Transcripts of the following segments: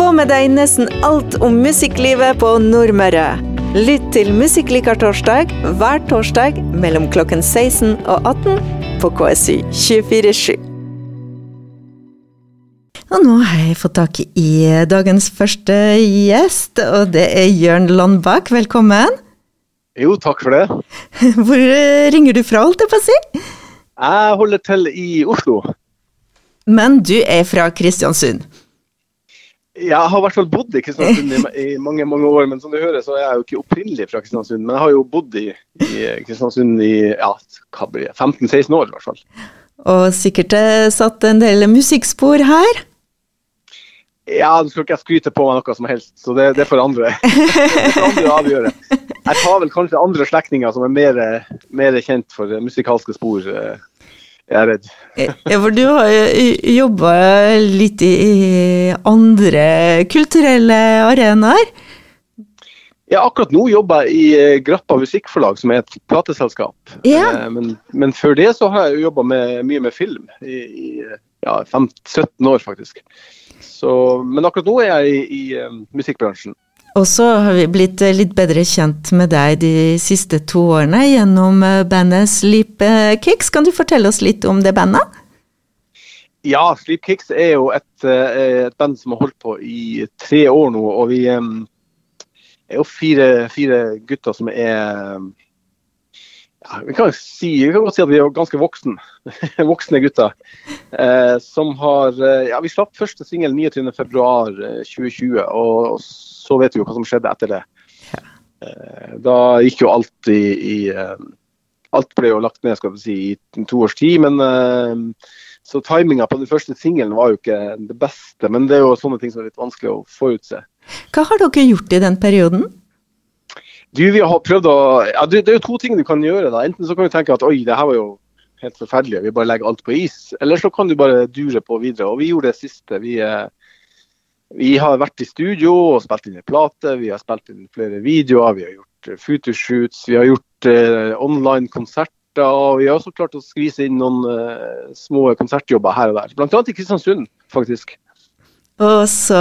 Få med deg nesten alt om musikklivet på Nordmøre. Lytt til Musikklikar torsdag hver torsdag mellom klokken 16 og 18 på KSU 247. Og nå har jeg fått tak i dagens første gjest, og det er Jørn Landbakk. Velkommen. Jo, takk for det. Hvor ringer du fra, holdt jeg på å si? Jeg holder til i Oslo. Men du er fra Kristiansund? Jeg har i hvert fall bodd i Kristiansund i, i, mange mange år, men som du hører så er jeg jo ikke opprinnelig fra Kristiansund. Men jeg har jo bodd i, i Kristiansund i ja, 15-16 år i hvert fall. Og sikkert satt en del musikkspor her? Ja, nå skal ikke jeg skryte på meg noe som helst, så det, det får andre, andre avgjøre. Jeg tar vel kanskje andre slektninger som er mer, mer kjent for musikalske spor. Eh, jeg er redd. Ja, for du har jo jobba litt i andre kulturelle arenaer? Ja, akkurat nå jobber jeg i eh, Grappa Musikkforlag, som er et plateselskap. Ja. Eh, men, men, før det så har jeg jobba mye med film i, i ja, 15-17 år, faktisk. Så, men akkurat nå er jeg i, i musikkbransjen. Og så har vi blitt eh, litt bedre kjent med deg de siste to årene gjennom eh, bandet Sleep Kicks. Kan du fortelle oss litt om det bandet? Ja, Sleep Kicks er jo et, et, band som har holdt på i tre år nå. Og vi er jo fire, fire gutter som er ja, vi, kan si, vi kan godt si at vi er ganske voksne, voksne gutter. Eh, som har Ja, vi slapp første singel 29.2.2020, og så vet vi jo hva som skjedde etter det. Eh, da gikk jo alt i, i Alt ble jo lagt ned skal vi si, i to års tid. men eh, Så timinga på den første singelen var jo ikke det beste. Men det er jo sånne ting som er litt vanskelig å forutse. Hva har dere gjort i den perioden? Du, vi har prøvd å, ja, det, er jo to ting du kan gjøre. da. Enten så kan du tenke at oi, det her var jo helt forferdelig, vi bare legger alt på is. Eller så kan du bare dure på videre. Og vi gjorde det siste. Vi, vi har vært i studio og spilt inn en plate. Vi har spilt inn flere videoer. Vi har gjort futurshoots. Vi har gjort uh, online konserter. Og vi har også klart å skvise inn noen uh, små konsertjobber her og der. Blant annet i Kristiansund, faktisk. Og så,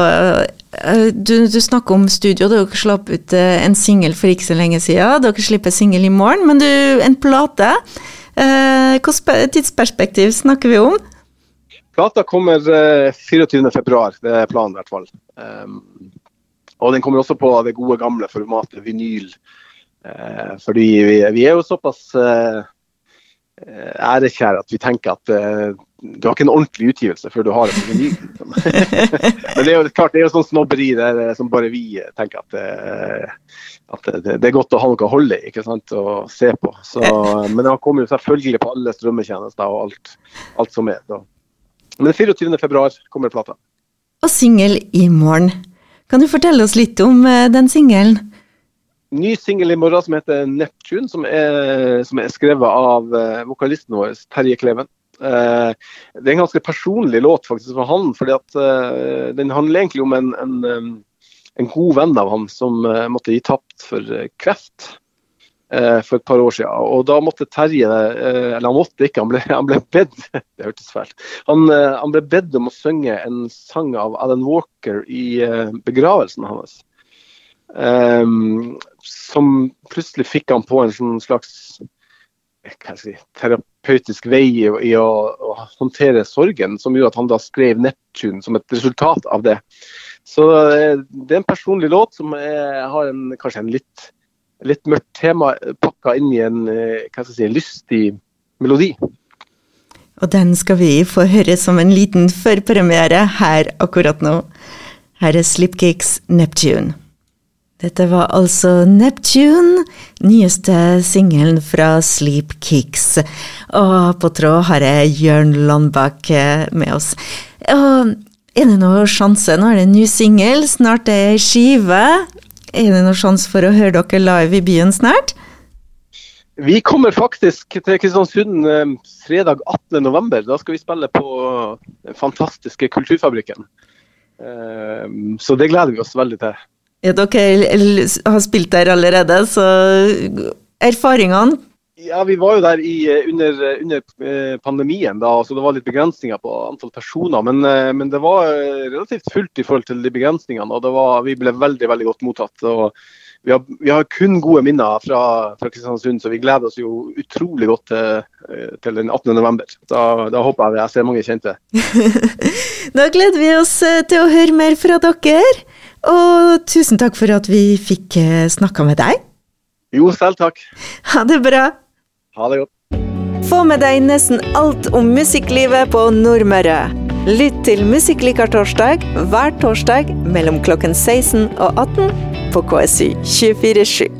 du, du, snakker om studio. Dere slapp ut en singel for ikke så lenge siden. Dere slipper singel i morgen, men du, en plate. Hvilket tidsperspektiv snakker vi om? Plata kommer 24.2, det er planen i hvert fall. Um, og den kommer også på det gode, gamle formatet vinyl. Fordi vi, vi, er jo såpass ærekjære at vi tenker at du har ikke en ordentlig utgivelse før du har en ny. Liksom. Men det er jo klart, det er jo sånn snobberi der, som bare vi tenker at, at det, det, er godt å ha noe å holde i ikke sant, og se på. Så, men den kommer jo selvfølgelig på alle strømmetjenester og alt, alt som er. Så. Men 24.2 kommer plata. Og singel i morgen. Kan du fortelle oss litt om den singelen? ny singel i morgen som heter 'Neptune', som er, som er skrevet av vokalisten vår, Terje Kleven. Uh, det er en ganske personlig låt faktisk for han, fordi at uh, den handler egentlig om en, en, en, god venn av han som måtte gi tapt for kreft for et par år siden. Og da måtte Terje, eller han måtte ikke, han ble, han ble bedt det hørtes fælt, han, han ble bedt om å synge en sang av Alan Walker i begravelsen hans. Som plutselig fikk han på en slags slags si, terapeutisk vei i, å, å, håndtere sorgen, som gjorde at han da skrev 'Neptune' som et resultat av det. Så eh, det er en personlig låt som er, har en, kanskje en litt, litt mørkt tema pakka inn i en eh, si, lystig melodi. Og den skal vi få høre som en liten førpremiere her akkurat nå. Her er Slipkicks 'Neptune'. Dette var altså Neptune, nyeste singelen fra Sleep Kicks. Og på tråd har jeg Jørn Landbakk eh, med oss. Og er det noen sjanse? Nå er det en ny singel, snart er ei skive. Er det noen sjanse for å høre dere live i byen snart? Vi kommer faktisk til Kristiansund eh, fredag 18.11. Da skal vi spille på den fantastiske Kulturfabrikken. Eh, så det gleder vi oss veldig til. Ja, dere har spilt der allerede, så erfaringene Ja, Vi var jo der i, under, under, pandemien, da, så det var litt begrensninger på antall personer. Men, men, det var relativt fullt i forhold til de begrensningene, og var, vi ble veldig veldig godt mottatt. og vi har, vi har, kun gode minner fra, fra, Kristiansund, så vi gleder oss jo utrolig godt til, til den 18.11. Da, da håper jeg jeg ser mange kjente. da gleder vi oss eh, til å høre mer fra dere. Og tusen takk for at vi fikk eh, snakka med deg. Jo, selv takk. Ha det bra. Ha det godt. Få med deg nesten alt om musikklivet på Nordmøre. Lytt til Musikklikertorsdag hver torsdag mellom klokken 16 og 18 på KSU 247.